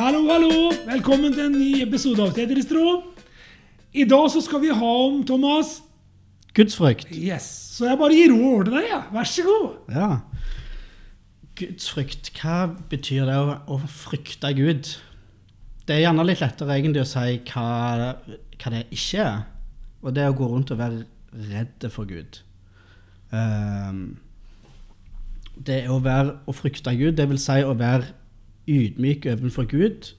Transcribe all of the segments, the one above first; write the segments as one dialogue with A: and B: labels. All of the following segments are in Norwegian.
A: Hallo, hallo! Velkommen til en ny episode av Tetris-tro. I dag så skal vi ha om Thomas
B: Gudsfrykt.
A: Yes. Så jeg bare gir ord til deg. Ja. Vær så god.
B: Ja. Gudsfrykt, hva betyr det å, å frykte Gud? Det er gjerne litt lettere egentlig å si hva, hva det ikke er. Og det er å gå rundt og være redd for Gud. Um, det er å, være, å frykte Gud, det vil si å være ydmyk overfor Gud.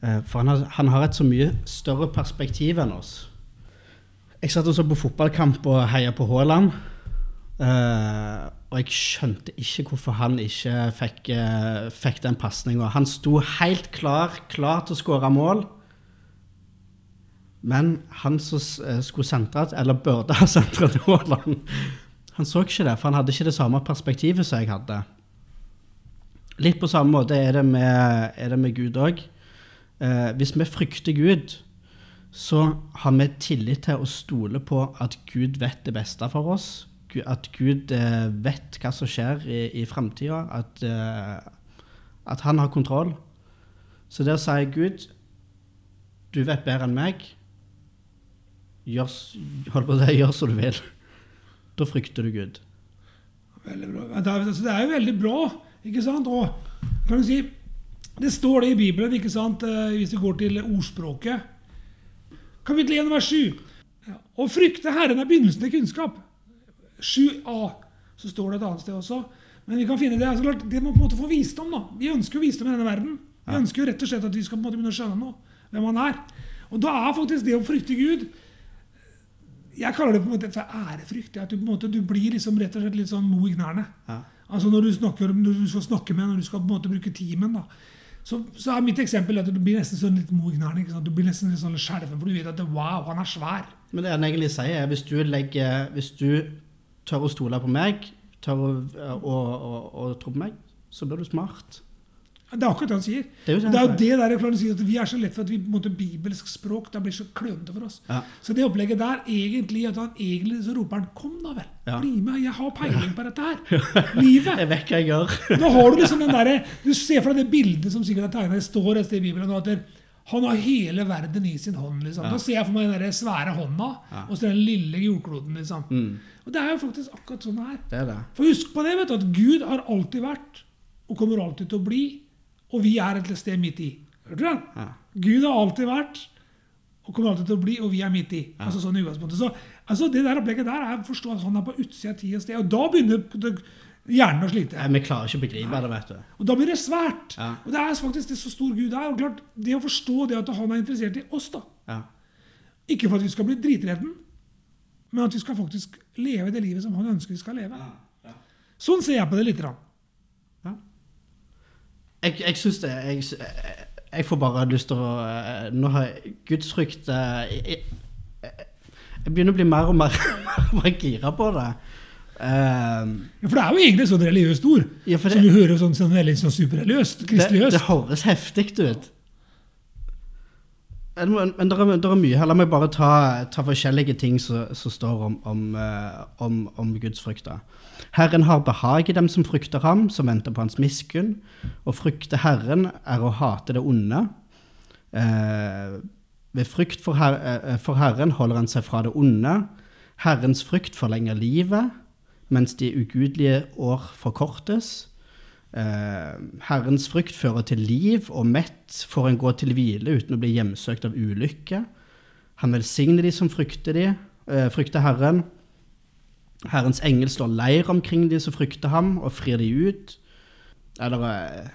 B: Uh, for han har, han har et så mye større perspektiv enn oss. Jeg satt og så på fotballkamp og heia på Haaland. Uh, og jeg skjønte ikke hvorfor han ikke fikk, uh, fikk den pasninga. Han sto helt klar, klar til å skåre mål. Men han som skulle sentre, eller burde ha sentra til Haaland, han så ikke det, for han hadde ikke det samme perspektivet som jeg hadde. Litt på samme måte er det med, er det med Gud òg. hvis vi frykter Gud, så har vi tillit til å stole på at Gud vet det beste for oss. At Gud eh, vet hva som skjer i, i framtida. At, eh, at, han har kontroll. Så der sier Gud Du vet bedre enn meg. Gjør, hold på det, gjør som du vil. Da frykter du Gud.
A: Veldig bra. Altså, det er jo veldig bra, ikke sant? Og kan du si Det står det i Bibelen, ikke sant? Eh, hvis vi går til ordspråket. Kapittel 1, vers 7. Å frykte Herren er begynnelsen til kunnskap. 7a. Så står det et annet sted også. Men vi kan finne det. Altså, klart, det må på en måte få visdom. da. Vi ønsker jo visdom i denne verden. Vi ønsker jo rett og slett at vi skal på en måte begynne å skjønne noe. Hvem han er. Og da er faktisk det å frykte Gud Jeg kaller det på en måte for ærefrykt. At du, på en måte, du blir liksom rett og slett litt sånn mo i knærne. Ja. Altså når du, snakker, når du skal snakke med når du skal på en måte bruke timen. da. Så, så, er mitt eksempel at du blir nesten sånn litt mo i knærne. Du blir nesten litt sånn skjelven, for du vet at wow, han er svær.
B: Men det han egentlig sier, er hvis du, legger, hvis du tør å stole på meg, tør å, å, å, å tro på meg, så blir du smart.
A: Det er akkurat det han sier. Det er jo det, er jo det der jeg sier, at Vi er så lett for at vi på en måte, bibelsk språk det blir så klønete for oss. Ja. Så det opplegget der, egentlig, at han egentlig så roper han 'Kom, da vel! Ja. Bli med! Jeg har peiling på dette her!' Livet!
B: jeg vet hva jeg gjør.
A: Nå har Du liksom den der, du ser deg det bildet som sikkert er tegna. Det står et sted i Bibelen at han har hele verden i sin hånd. liksom. Ja. Da ser jeg for meg den der svære hånda og så den lille jordkloden. liksom. Mm. Og Det er jo faktisk akkurat sånn det er.
B: Det er det.
A: For husk på det, vet du, at Gud har alltid vært, og kommer alltid til å bli, og vi er et sted midt i. Hørte du den? Ja. Gud har alltid vært, og kommer alltid til å bli, og vi er midt i. Ja. Altså sånn i utgangspunktet. Så altså, Det der opplegget der er forstå at han er på utsida av tid og sted. Og da begynner hjernen å slite.
B: Ja, vi klarer ikke å begripe det. vet du.
A: Og da blir det svært. Og det er faktisk det så stor Gud er. Og klart, Det å forstå det at han er interessert i oss, da. Ja. Ikke for at vi skal bli dritredden, men at vi skal faktisk leve det livet som han ønsker vi skal leve. Sånn ser jeg på det litt. Rann.
B: Jeg, jeg syns det jeg, jeg, får bare lyst til å eh, Nå har jeg gudsfrykt eh, jeg, jeg, begynner å bli mer og mer, mer gira på det.
A: Um, ja, For det er jo egentlig et sånt religiøst ord. Ja, det, som du hører sånn, sånn veldig sånn superreligiøst.
B: Kristeligøst. Det, det høres heftig ut. Men, men det, er, er, mye her. La meg bare ta, ta forskjellige ting som, står om, om, eh, om, om gudsfrykta. Herren har behag i dem som frykter ham, som venter på hans miskunn. Å frykte Herren er å hate det onde. Eh, ved frykt for, her, eh, for, Herren holder han seg fra det onde. Herrens frykt forlenger livet, mens de ugudelige år forkortes. Eh, Herrens frykt fører til liv, og mett får en gå til hvile uten å bli hjemsøkt av ulykke. Han velsigner de som frykter, de, eh, frykter Herren. Herrens engel slår leir omkring de som frykter ham, og frir de ut. Eller eh,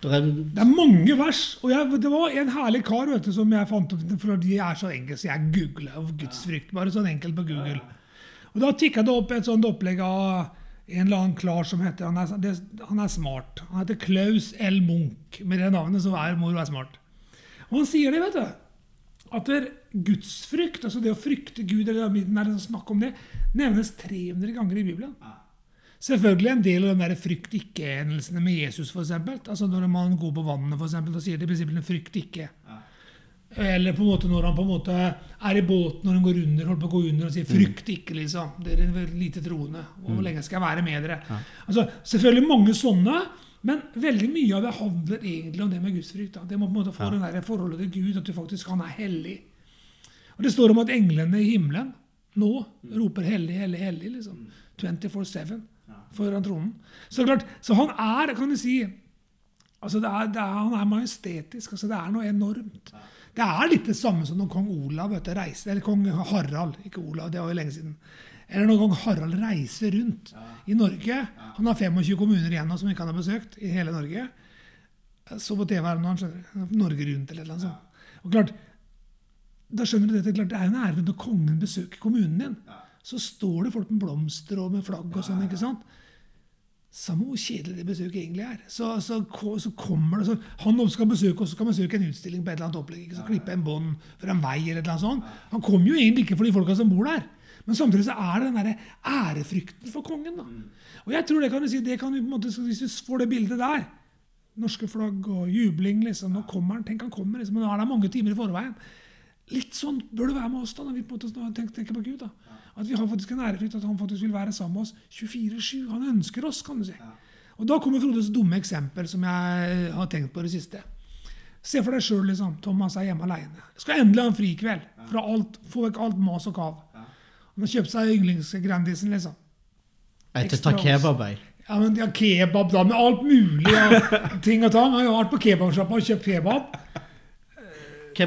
A: det er, det er mange vers. Og jeg, det var en herlig kar vet du, som jeg fant opp, for de er så engelske. så jeg googla gudsfrykt. Bare sånn enkelt på Google. Og Da tikka det opp et sånt opplegg av en eller annen klar som heter han er, det, han er, smart. Han heter Klaus L. Munch. Med det navnet så er mor er smart. Og han sier det, vet du. At det gudsfrykt, altså det å frykte Gud, eller det snakk om det, nevnes 300 ganger i Bibelen. Selvfølgelig en del av de der frykt ikke-hendelsene med Jesus, f.eks. Altså når man går på vannet, for eksempel, og sier de i prinsippet 'frykt ikke'. Eller på en måte når han på en måte er i båten når han går under, holder på å gå under og sier 'frykt ikke', liksom. Dere er lite troende. Og Hvor mm. lenge skal jeg være med dere? Ja. Altså, selvfølgelig mange sånne. Men veldig mye av det handler egentlig om det med gudsfrykt. da. Det må på en måte få
B: Ja.
A: det der forholdet til Gud, at du faktisk han er hellig. Og Det står om at englene i himmelen nå roper 'hellig, hellig, hellig'. liksom. 24-7 foran tronen. Så klart, så han er, kan du si altså det er, det er, Han er majestetisk. altså Det er noe enormt. Det er litt det samme som når kong Olav vet reiser, eller kong Harald, ikke Olav, det var jo lenge siden. Eller når kong Harald reiser rundt i Norge. Han har 25 kommuner igjen som ikke han har besøkt i hele Norge. Så på TV her nå, han skjønner Norge Rundt eller noe sånt. Og klart, da skjønner du dette, klart, det er jo en ære når kongen besøker kommunen din. Så står det folk med blomster og med flagg og sånn. ikke sant? Samme hvor kjedelig det besøket egentlig er. Så, så, så kommer det så, Han også skal besøke oss, så skal besøke en utstilling på et eller annet opplegg. ikke Så Klippe en bånd fra en vei eller et eller annet sånt. Han kommer jo egentlig ikke for de folka som bor der. Men samtidig så er det den der ærefrykten for kongen. da. Og jeg tror det kan du si, det kan du på en måte, Hvis du får det bildet der Norske flagg og jubling liksom, Nå kommer han, tenk han kommer, liksom, men nå er det mange timer i forveien. Litt sånn bør det være med oss da, når vi på en måte tenker, tenker på Gud. da. At vi har faktisk en ærefrykt, at han faktisk vil være sammen med oss 24-7. Han ønsker oss, kan du si. Og da kommer Frodes dumme eksempel, som jeg har tenkt på i det siste. Se for deg sjøl, liksom. Thomas er hjemme aleine. Skal endelig ha en frikveld. Fra alt, få vekk alt mas og kav. Han har kjøpt seg yndlingsgrandisen, liksom.
B: Jeg
A: å
B: ta kebab, jeg.
A: Ja, men ja, Kebab, da, med alt mulig Ja, ting og tang. Han har jo vært på kebabsjappa og kjøpt kebab.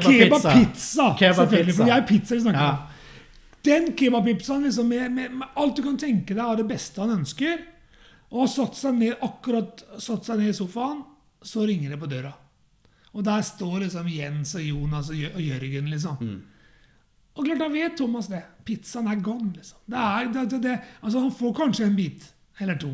B: Kebabpizza.
A: Kebabpizza,
B: Kebab
A: selvfølgelig. For det er pizza vi snakker
B: Ja.
A: om. Den kebabpizzaen liksom, med, med, med alt du kan tenke deg av det beste han ønsker, og har satt seg ned akkurat satt seg ned i sofaen, så ringer det på døra. Og der står liksom Jens og Jonas og, og Jørgen, liksom.
B: Mm.
A: Og klart, da vet Thomas det. Pizzaen er gone, liksom. Det er, det, det, det, altså, han får kanskje en bit, eller to.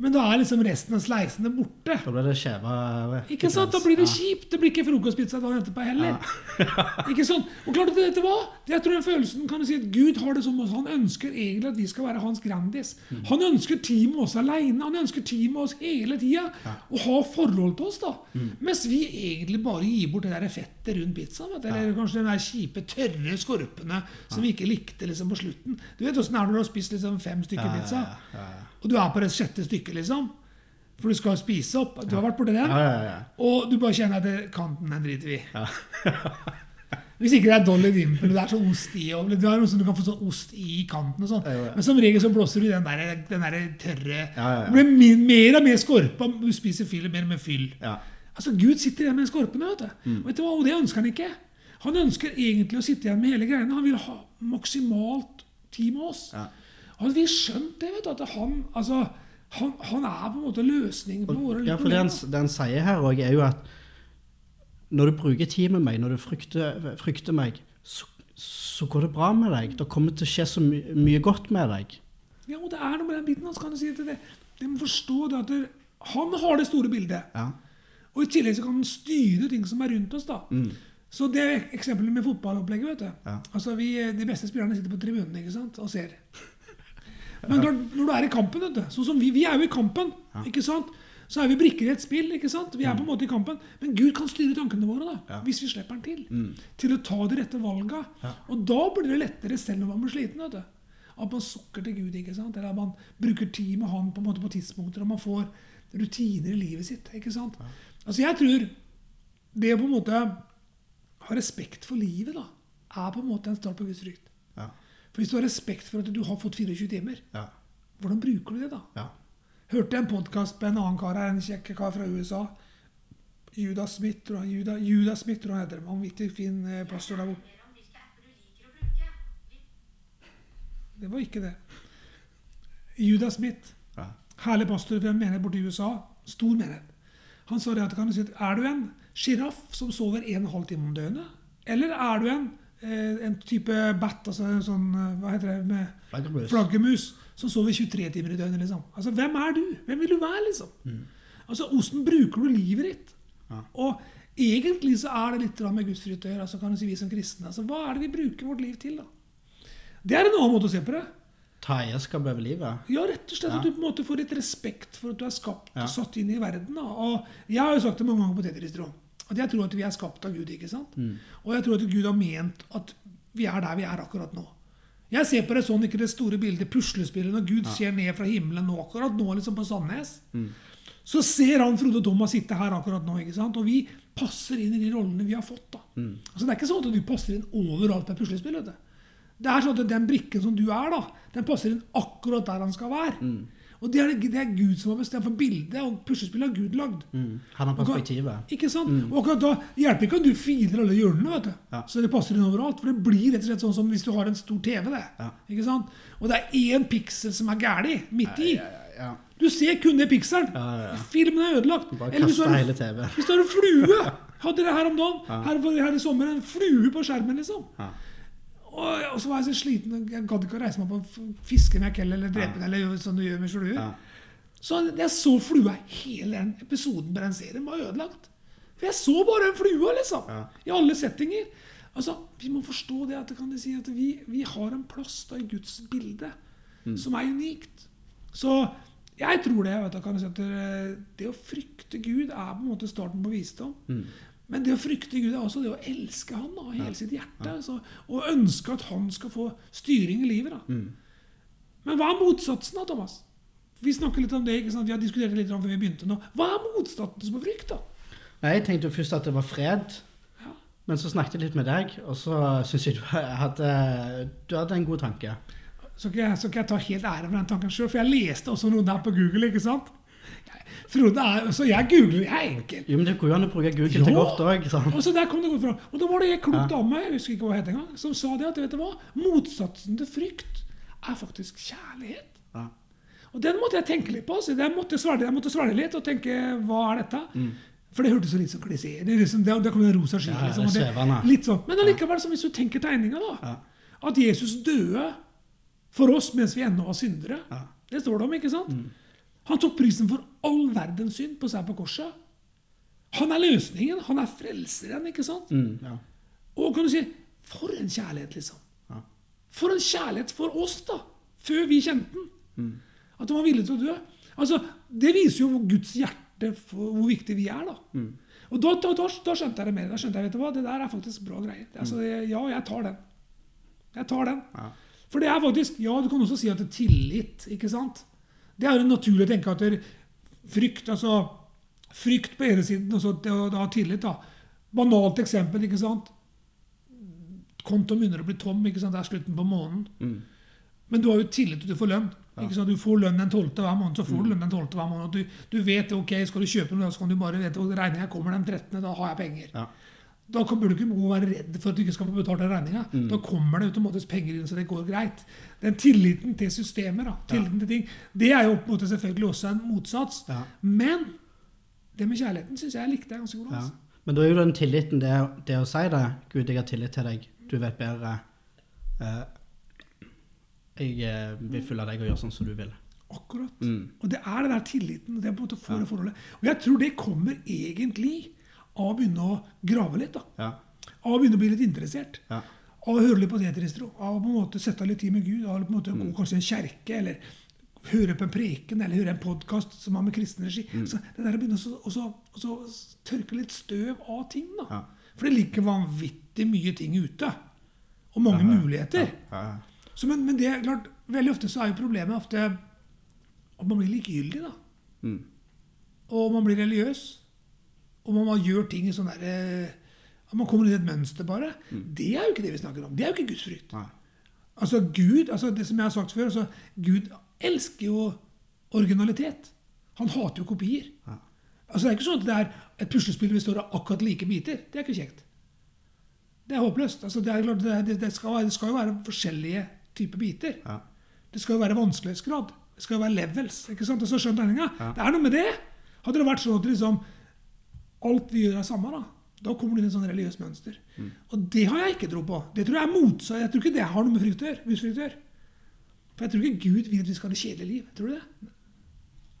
A: Men da er liksom resten av sleisene borte.
B: Da blir det skjeva
A: Ikke sant? Da blir det kjipt. Det blir ikke frokostpizza dagen etterpå heller. ikke sant? Og klart, vet dette hva? Jeg tror den følelsen kan du si at Gud har det som oss. Han ønsker egentlig at vi skal være hans Grandis. Han ønsker tid med oss alene. Han ønsker tid med oss hele tida. Og ha forhold til oss. da. Mens vi egentlig bare gir bort det der fettet rundt pizzaen. vet. Eller kanskje den der kjipe, tørre skorpene som vi ikke likte liksom på slutten. Du vet åssen det er når du har spist liksom fem stykker
B: Ja, ja,
A: pizza,
B: ja, ja, ja.
A: og du er på det sjette stykket, liksom. For du skal spise opp. Du har vært borti den.
B: Ja, ja, ja.
A: Og du bare kjenner at det, kanten den driter vi i. Hvis ikke det er Dolly Dimple, det er sånn ost i og det er som Du kan få sånn ost i kanten og sånn. Men som regel så blåser du i den der, den der tørre. Det blir min, mer og mer skorpe du spiser fyll, mer og mer fyll. Altså, Gud sitter igjen med skorpene, vet du.
B: Mm.
A: Vet du hva? Og det ønsker han ikke. Han ønsker egentlig å sitte igjen med hele greiene. Han vil ha maksimalt tid med oss.
B: Ja.
A: Hadde vi skjønt det, vet du, at han, altså, han, han er på en måte løsningen på våre
B: Ja, for det han, det han sier her òg, er jo at når du bruker tid med meg, når du frykter, frykter meg, så, så går det bra med deg. Det kommer til å skje så my mye godt med deg.
A: Ja, og det er noe med den biten hans, kan du si til det. De må forstå det at det, han har det store bildet.
B: Ja.
A: Og i tillegg så kan han styre ting som er rundt oss. da. Så det er eksempelet med fotballopplegget. vet du.
B: Mm. Ja.
A: Altså, vi, De beste spillerne sitter på tribunen ikke sant? og ser. Men når, når du er i kampen, vet du, sånn som vi, vi er jo i kampen, ikke sant? så er vi brikker i et spill. ikke sant? Vi er på en måte i kampen. Men Gud kan styre tankene våre da,
B: Mm. Ja. Mm.
A: hvis vi slipper han til. Til å ta de rette valga. Og da blir det lettere selv om man blir sliten. vet du. At man sukker til Gud, ikke sant? eller at man bruker tid med Han på, en måte på tidspunkter, og man får rutiner i livet sitt. ikke sant? Altså Jeg tror det å på en måte ha respekt for livet da, er på en måte en start på Guds frykt.
B: Ja.
A: For Hvis du har respekt for at du har fått 24 timer,
B: Ja.
A: hvordan bruker du det da?
B: Ja.
A: Hørte en podkast på en annen kar her, en kjekk kar fra USA. Judas Smith, tror jeg. Judas, Judas Smith, tror jeg heter. Vanvittig fin eh, pastor der borte. Det var ikke det. Judas Smith,
B: Ja.
A: herlig pastor fra en menighet borte i USA. Stor menighet. Han sa det at kan du si, er du en sjiraff som sover en og en halv time om døgnet? Eller er du en, en type bat, altså en sånn eh, Hva heter det? med
B: Flaggermus.
A: flaggermus som sover 23 timer i døgnet. liksom. Altså, Hvem er du? Hvem vil du være? liksom? Altså, Hvordan bruker du livet ditt?
B: Ja.
A: Og egentlig så er det litt med gudsfrykt å gjøre. altså kan du si vi som kristne. altså Hva er det vi bruker vårt liv til? da? Det er en annen måte å se på det.
B: Ta eierskap over livet.
A: Ja, rett og slett
B: Ja.
A: At du på en måte får litt respekt for at du er skapt
B: Ja.
A: og satt inn i verden. da. Og Jeg har jo sagt det mange ganger på Tetris-tråden at jeg tror at vi er skapt av Gud. ikke sant?
B: Mm.
A: Og jeg tror at Gud har ment at vi er der vi er akkurat nå. Jeg ser på det sånn, ikke det store bildet, puslespillet, når Gud ser ned fra himmelen nå, akkurat nå, liksom på Sandnes.
B: Mm.
A: Så ser han Frode og Thomas sitte her akkurat nå, ikke sant? og vi passer inn i de rollene vi har fått. da. Altså, det er ikke sånn at du passer inn overalt på et puslespill. vet du. Det er sånn at Den brikken som du er, da, den passer inn akkurat der han skal være. Og det er, det er Gud som har bestemt for bildet, og puslespillet har Gud lagd.
B: Mm. Han har perspektivet.
A: Ikke sant? Og da hjelper ikke om du filer alle hjørnene, vet du.
B: Ja.
A: så det passer inn overalt. For det blir rett og slett sånn som hvis du har en stor TV. det.
B: Ja.
A: Ikke sant? Og det er én piksel som er gæli midt i.
B: Ja, ja, ja.
A: Du ser kun det pikselen. Filmen er ødelagt.
B: Bare
A: Eller hvis du har-
B: TV.
A: Hvis du har en flue Hadde det her om dagen. Her, her i sommer en flue på skjermen, liksom. Og, og så var jeg så sliten. og Jeg gadd ikke å reise meg på å fiske meg kell eller drepe den. eller sånn du gjør med fluer.
B: Ja.
A: Så jeg så flua hele den episoden på den serien var ødelagt. For jeg så bare en flue, liksom.
B: Ja.
A: I alle settinger. Altså, Vi må forstå det at, kan de si at vi, vi har en plass da i Guds bilde som er unikt. Så jeg tror det. Vet du, kan si at det, det å frykte Gud er på en måte starten på visdom. Men det å frykte Gud er også det å elske Han av hele sitt hjerte. Så, og ønske at Han skal få styring i livet. da. Men hva er motsatsen, da, Thomas? Vi snakker litt om det, ikke sant? Vi har diskutert det litt om før vi begynte nå. Hva er motsatsen på frykt, da?
B: Nei, Jeg tenkte jo først at det var fred,
A: Ja.
B: men så snakket jeg litt med deg, og så syns jeg du hadde, du hadde en god tanke.
A: Så skal jeg, så jeg ta helt ære for den tanken sjøl, for jeg leste også noe der på Google. ikke sant? Jeg, Frode er, så jeg googler, jeg er enkel.
B: Jo, men det går jo an å bruke Google til godt òg.
A: Og så der kom det godt fram. Og da var det en klok dame jeg husker ikke hva hun het engang, som sa det at vet du hva, motsatsen til frykt er faktisk kjærlighet.
B: Ja.
A: Og den måtte jeg tenke litt på. Så jeg måtte svare, jeg måtte svare litt og tenke hva er dette? For det hørtes så litt sånn klisjé Det, er liksom, det, det kom en rosa sky.
B: Ja,
A: liksom, sånn. Men allikevel, så hvis du tenker tegninga, da.
B: Ja.
A: At Jesus døde for oss mens vi ennå var syndere.
B: Ja.
A: Det står det om, ikke sant? Han tok prisen for all verdens synd på seg på korset. Han er løsningen. Han er frelseren, ikke sant?
B: Mm, ja.
A: Og kan du si For en kjærlighet, liksom.
B: Ja.
A: For en kjærlighet for oss, da. Før vi kjente den. At han var villig til å dø. Altså, Det viser jo Guds hjerte for hvor viktig vi er. da. Og da, da, da, da skjønte jeg det mer. Da skjønte jeg, vet du hva, Det der er faktisk bra greier. Altså, ja, jeg tar den. Jeg tar den.
B: Ja.
A: For det er faktisk Ja, du kan også si at det er tillit. ikke sant? Det er jo naturlig å tenke at frykt altså Frykt på ene siden, og så det å ha tillit. da. Banalt eksempel. ikke sant? Kontoen begynner å bli tom. ikke sant? Det er slutten på måneden. Men du har jo tillit til du får lønn. Ikke sant? Du får lønn den 12. hver måned. så får du lønn den 12. hver måned. Du, du vet ok, Skal du kjøpe noe, så kan du bare vite regninga kommer den 13., da har jeg penger.
B: Ja.
A: Da burde du ikke gå og være redd for at du ikke skal få betalt den regninga. Da kommer det automatisk penger inn, så det går greit. Den tilliten til systemer, da, tilliten til ting, det er jo på en måte selvfølgelig også en motsats.
B: Ja.
A: Men det med kjærligheten syns jeg likte jeg ganske godt.
B: Ja.
A: Altså.
B: Men da er jo den tilliten det, det å si det. Gud, jeg har tillit til deg. Du vet bedre. Eh, jeg eh, vil følge deg og gjøre sånn som du vil.
A: Akkurat.
B: Mm.
A: Og det er den der tilliten. Det er på en måte for det forholdet. Og jeg tror det kommer egentlig av å begynne å grave litt. da.
B: Ja.
A: Av å begynne å bli litt interessert.
B: Ja.
A: Av å høre litt på tetristro. Av å på en måte sette av litt tid med Gud. Av å på en måte
B: Mm.
A: gå kanskje i en kjerke, eller høre på en preken, eller høre en podkast som har med kristen regi.
B: Mm.
A: Så det der å begynne å tørke litt støv av ting. da.
B: Ja.
A: For det ligger vanvittig mye ting ute. Og mange muligheter.
B: Ja.
A: Så, men, men det er klart, veldig ofte så er jo problemet ofte at man blir likegyldig. da.
B: Mm.
A: Og man blir religiøs. Og man, gjør ting i sånn derre At man kommer inn i et mønster, bare. Det er jo ikke det vi snakker om. Det er jo ikke gudsfrykt.
B: Nei.
A: Altså Gud, altså det som jeg har sagt før, altså, Gud elsker jo originalitet. Han hater jo kopier.
B: Ja.
A: Altså Det er ikke sånn at det er et puslespill hvor det står akkurat like biter. Det er ikke kjekt. Det er håpløst. Altså det, er klart, det, det, det, skal, det skal jo være forskjellige typer biter.
B: Ja.
A: Det skal jo være vanskelighetsgrad. Det skal jo være levels. ikke sant? Altså, skjønner tegninga? Det er noe med det. Hadde det vært sånn at liksom, alt vi gjør er samme, da, da kommer det inn et sånn religiøst mønster. Og det har jeg ikke tro på. Det tror jeg er motsatt. Jeg tror ikke det har noe med frykt å gjøre. gudsfrykt å gjøre. For jeg tror ikke Gud vil at vi skal ha et kjedelig liv. Tror du det?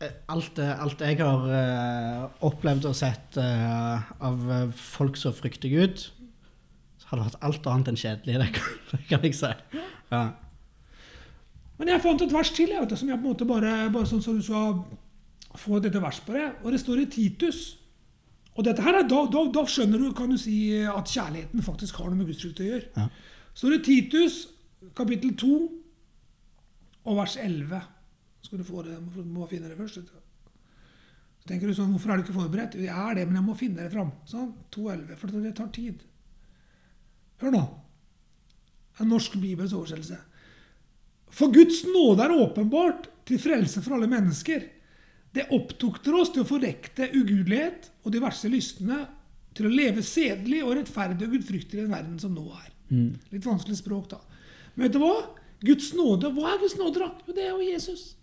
B: Eh, Alt, alt jeg har uh, opplevd og sett uh, av eh, folk som frykter Gud, så har det vært alt annet enn kjedelig, det kan, det kan jeg si. Ja.
A: Men jeg fant et vers til jeg, vet som jeg på en måte bare, bare sånn så du skal få dette vers på det. Og det står i Titus. Og dette her er, da, da, da skjønner du kan du si, at kjærligheten faktisk har noe med Guds frukt å gjøre.
B: Ja.
A: står det Titus kapittel 2 og vers 11. Skal du få det? Du må finne det først. Så tenker du sånn, Hvorfor er du ikke forberedt? Jeg er det, men jeg må finne det fram. Sånn, 2.11. For det tar tid. Hør nå. En norsk bibels oversettelse. For Guds nåde er åpenbart til frelse for alle mennesker. Det opptukter oss til å forrekte ugudelighet og de verste lystne, til å leve sedelig og rettferdig og gudfryktig i den verden som nå er. Litt vanskelig språk, da. Men vet du hva? Guds nåde, Hva er Guds nåde, da? Jo, det er jo Jesus.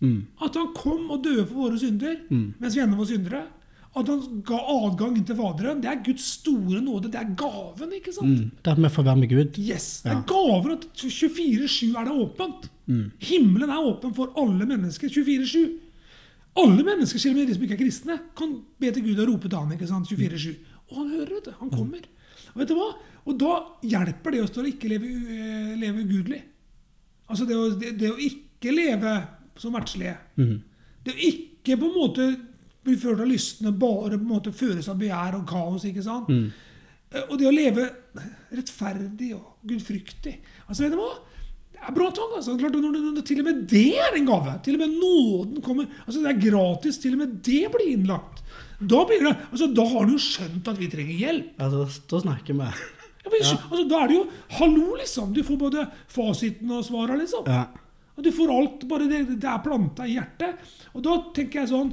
A: At han kom og døde for våre synder mens vi ennå var syndere. At han ga adgang til Faderen. Det er Guds store nåde. Det er gaven, ikke sant?
B: Mm. Det at vi får være med Gud.
A: Yes, Det er gaven at 24-7 er det åpent. Himmelen er åpen for alle mennesker. 24-7. Alle mennesker, selv om de som ikke er kristne, kan be til Gud og rope til han, ikke sant? 24-7. Og han hører, vet du. Han kommer. Og vet du hva? Og da hjelper det oss til å ikke leve, u- eh, leve ugudelig. Altså det å, det, det å ikke leve som verdslige. Det å ikke på en måte bli ført av lystne, bare på en måte føres av begjær og kaos. ikke sant? Mm. Og det å leve rettferdig og gudfryktig. Altså, vet du hva? Det er bra tall. altså. Klart, når, når, når, til og med det er en gave. Til og med nåden kommer. altså Det er gratis. Til og med det blir innlagt. Da, blir det, altså, da har du jo skjønt at vi trenger hjelp.
B: Altså, da, snakker vi.
A: Ja, men, altså, da er det jo hallo, liksom. Du får både fasiten og svaret, liksom.
B: Ja.
A: Og du får alt, bare det, det er planta i hjertet. Og da tenker jeg sånn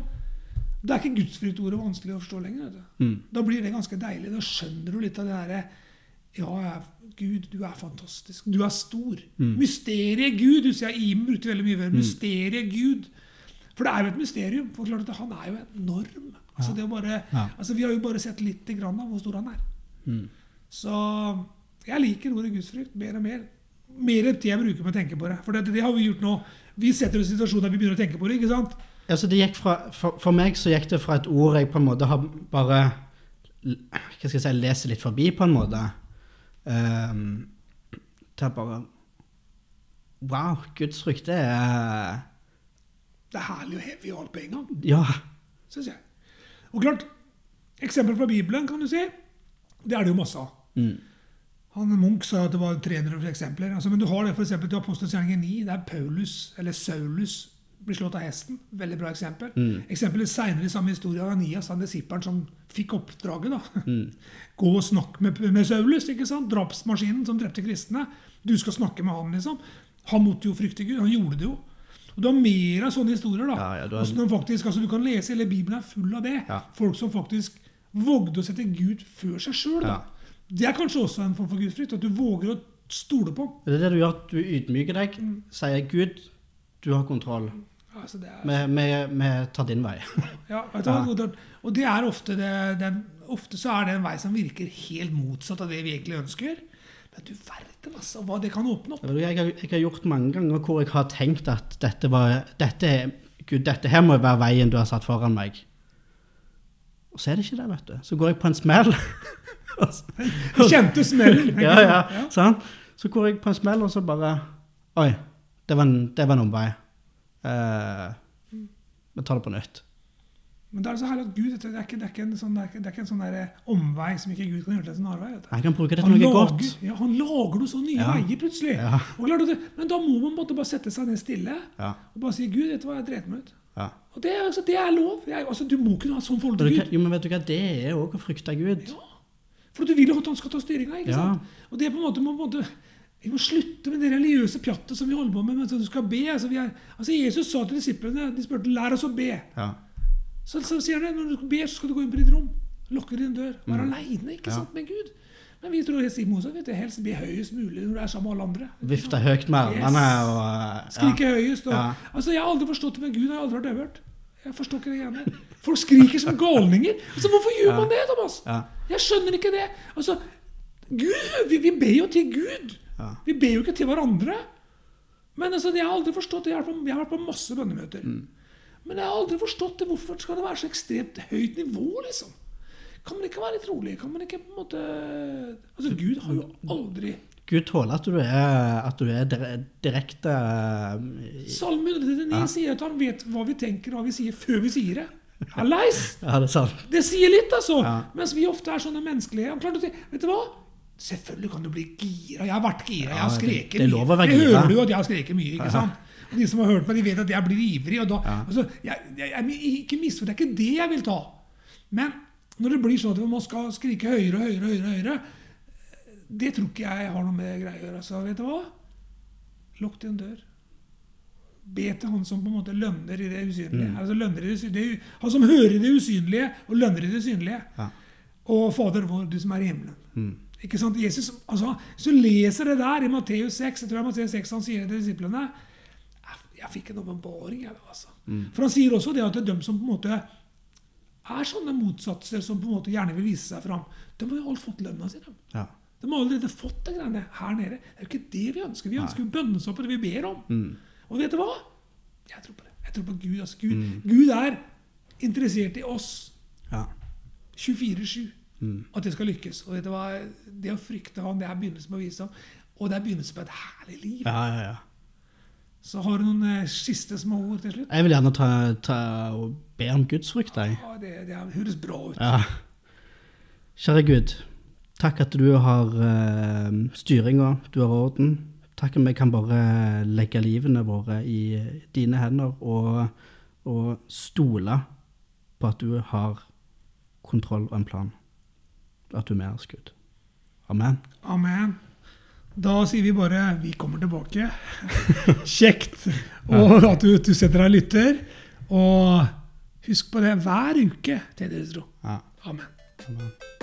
A: Det er ikke gudsfryktordet vanskelig å forstå lenger. Vet du. Da blir det ganske deilig. Da skjønner du litt av det derre Ja, jeg- Gud, du er fantastisk. Du er stor. Mysteriet Gud. Du ser Iben brukte veldig mye før. Mysteriet Gud. For det er jo et mysterium. For klart at Han er jo enorm. Altså det å bare,
B: Ja.
A: altså Vi har jo bare sett lite grann av hvor stor han er. Så jeg liker ordet gudsfrykt mer og mer. Mer tid jeg bruker på å tenke på det. For det, det har vi gjort nå. Vi setter oss i situasjoner der vi begynner å tenke på det. ikke sant?
B: Altså, det fra, for, for meg så gikk det fra et ord jeg på en måte har bare Hva skal jeg si leser litt forbi, på en måte, ehm, til bare Wow, gudsfrykt, rykte er
A: Det er herlig og heavy alt på en gang,
B: Ja.
A: syns jeg. Og klart, eksempel fra Bibelen kan du si. Det er det jo masse av.
B: Mm.
A: Han Munch sa at det var 300 eksempler. Altså, men du har det eksempel til Apostelens gjerning 9, er Paulus, eller Saulus, blir slått av hesten. Veldig bra eksempel. Eksempelet senere i samme historie av Anias, han disippelen som fikk oppdraget. da. Gå og snakk med, med Saulus, ikke sant? drapsmaskinen som drepte kristne. Du skal snakke med han, liksom. Han måtte jo frykte Gud. Han gjorde det jo. Og Du har mer av sånne historier. da.
B: Ja, ja, du har-
A: faktisk, altså Du kan lese hele Bibelen er full av det.
B: Ja.
A: Folk som faktisk vågde å sette Gud før seg sjøl. Det er kanskje også en form for gudsfrykt. At du våger å stole på.
B: Det er det du gjør, du ydmyker deg, sier Gud, du har kontroll.
A: Altså, det
B: Vi, tar din vei.
A: ja, vet du hva? Og det- er ofte, det, den, ofte så er det en vei som virker helt motsatt av det vi egentlig ønsker. Men du verden, altså, hva det kan åpne opp.
B: Jeg har, jeg har gjort mange ganger hvor jeg har tenkt at dette var dette, Gud, dette her må være veien du har satt foran meg. Og så er det ikke det, vet du. Så går jeg på en smell.
A: Du kjente smellen. ja,
B: ja, ja,
A: sant?
B: Så går jeg på en smell, og så bare Oi, det var en, det var en omvei. Eh, vi tar det på nytt.
A: Men da er det så herlig at Gud det er ikke, det er ikke en sånn, det er ikke, det er ikke en sånn der omvei som ikke Gud kan gjøre til en snarvei.
B: Jeg kan bruke det til
A: Han
B: noe
A: lager,
B: godt.
A: ja, han lager noen sånne nye
B: Ja.
A: veier plutselig.
B: Ja.
A: Og men da må man bare sette seg ned stille
B: Ja,
A: og bare si Gud, vet du hva, jeg dreit meg ut.
B: ja.
A: Og det, er- altså, det er lov. Jeg, altså, du må kunne ha sånn forhold til Gud.
B: jo, men vet du hva, det er òg å frykte Gud.
A: Ja. For du vil jo at han skal ta styringa.
B: Ja.
A: Og det er på en måte, må, på en måte Vi må slutte med det religiøse pjattet som vi holder på med. mens du skal be. Altså, vi er, altså Jesus sa til disiplene De spurte lær oss å be.
B: Ja.
A: Så, så sier han når du ber, så skal du gå inn på ditt rom. Lukke din dør. Være
B: Mm.
A: aleine
B: Ja.
A: sant, med Gud. Men vi tror helt motsatt. vet du, Helst be høyest mulig når du er sammen med alle andre.
B: Vifte høyt med armene
A: Yes.
B: og ja.
A: Skrike høyest. Og,
B: Ja.
A: altså, jeg har aldri forstått det med Gud. Jeg har aldri vært øvert. Jeg forstår ikke det greiene. Folk skriker som galninger. Altså, Hvorfor gjør man det, Thomas? Jeg skjønner ikke det. Altså, Gud, vi, vi ber jo til Gud.
B: Ja.
A: Vi ber jo ikke til hverandre. Men altså, jeg har aldri forstått det. Jeg har vært på, har vært på masse bønnemøter.
B: Mm.
A: Men jeg har aldri forstått det. Hvorfor skal det være så ekstremt høyt nivå, liksom? Kan man ikke være litt rolig? Kan man ikke på en måte Altså, Gud har jo aldri
B: Gud tåler at du er, at du er direkte eh,
A: Salme 139
B: Ja.
A: sier at han vet hva vi tenker og hva vi sier, før vi sier det. Hallais!
B: Ja, det.
A: Det sier litt, altså.
B: Ja.
A: Mens vi ofte er sånne menneskelige. Han klarte å si vet du hva? Selvfølgelig kan du bli gira. Jeg har vært gira. Jeg har
B: det-
A: skreket
B: det lov å være
A: Det hører du jo at jeg har skreket mye. ikke sant? Og de som har hørt meg, de vet at jeg blir ivrig. og da,
B: Ja.
A: altså, jeg, jeg, jeg, Ikke misforstå, det er ikke det jeg vil ta. Men når det blir sånn at man skal skrike høyere og høyere, høyere, høyere det tror ikke jeg har noe med greia å gjøre. Så vet du hva? Lukk til en dør. Be til han som på en måte lønner i det usynlige. Altså lønner i det det, Han som hører i det usynlige, og lønner i det synlige.
B: Ja.
A: Og Fader vår, du som er i himmelen.
B: Mm.
A: Ikke sant? Jesus, altså, Hvis du leser det der i Matteus 6, jeg tror det er Matteus 6 han sier det til disiplene Jeg, jeg fikk en åpenbaring. Altså. Mm. For han sier også det at det er de som på en måte er sånne motsatser som på en måte gjerne vil vise seg fram, de har jo alt fått lønna si. dem.
B: Ja.
A: De har allerede fått det greiene her nede. Det er jo ikke det vi ønsker. Vi ønsker jo bønnesopper, det vi ber om.
B: Mm.
A: Og vet du hva? Jeg tror på det. Jeg tror på Gud. Altså, Gud, Gud er interessert i oss
B: Ja.
A: 24-7.
B: Mm.
A: At det skal lykkes. Og vet du hva? Det å frykte Han, det er begynnelsen på visdom. Og det er begynnelsen på et herlig liv.
B: Ja, ja, ja.
A: Så har du noen eh, siste små ord til slutt?
B: Jeg vil gjerne ta, ta og be om gudsfrykt, jeg.
A: Ja, det, det høres bra ut.
B: Ja. Kjære Gud, takk at du har uh, styringa, du har orden. Takk at vi kan bare legge livene våre i dine hender og, og stole på at du har kontroll og en plan. At du er med oss, Gud. Amen.
A: Amen. Da sier vi bare 'vi kommer tilbake'. Kjekt. Og at du, du setter deg og lytter. Og husk på det hver uke til deres tro.
B: Ja.
A: Amen.
B: Amen.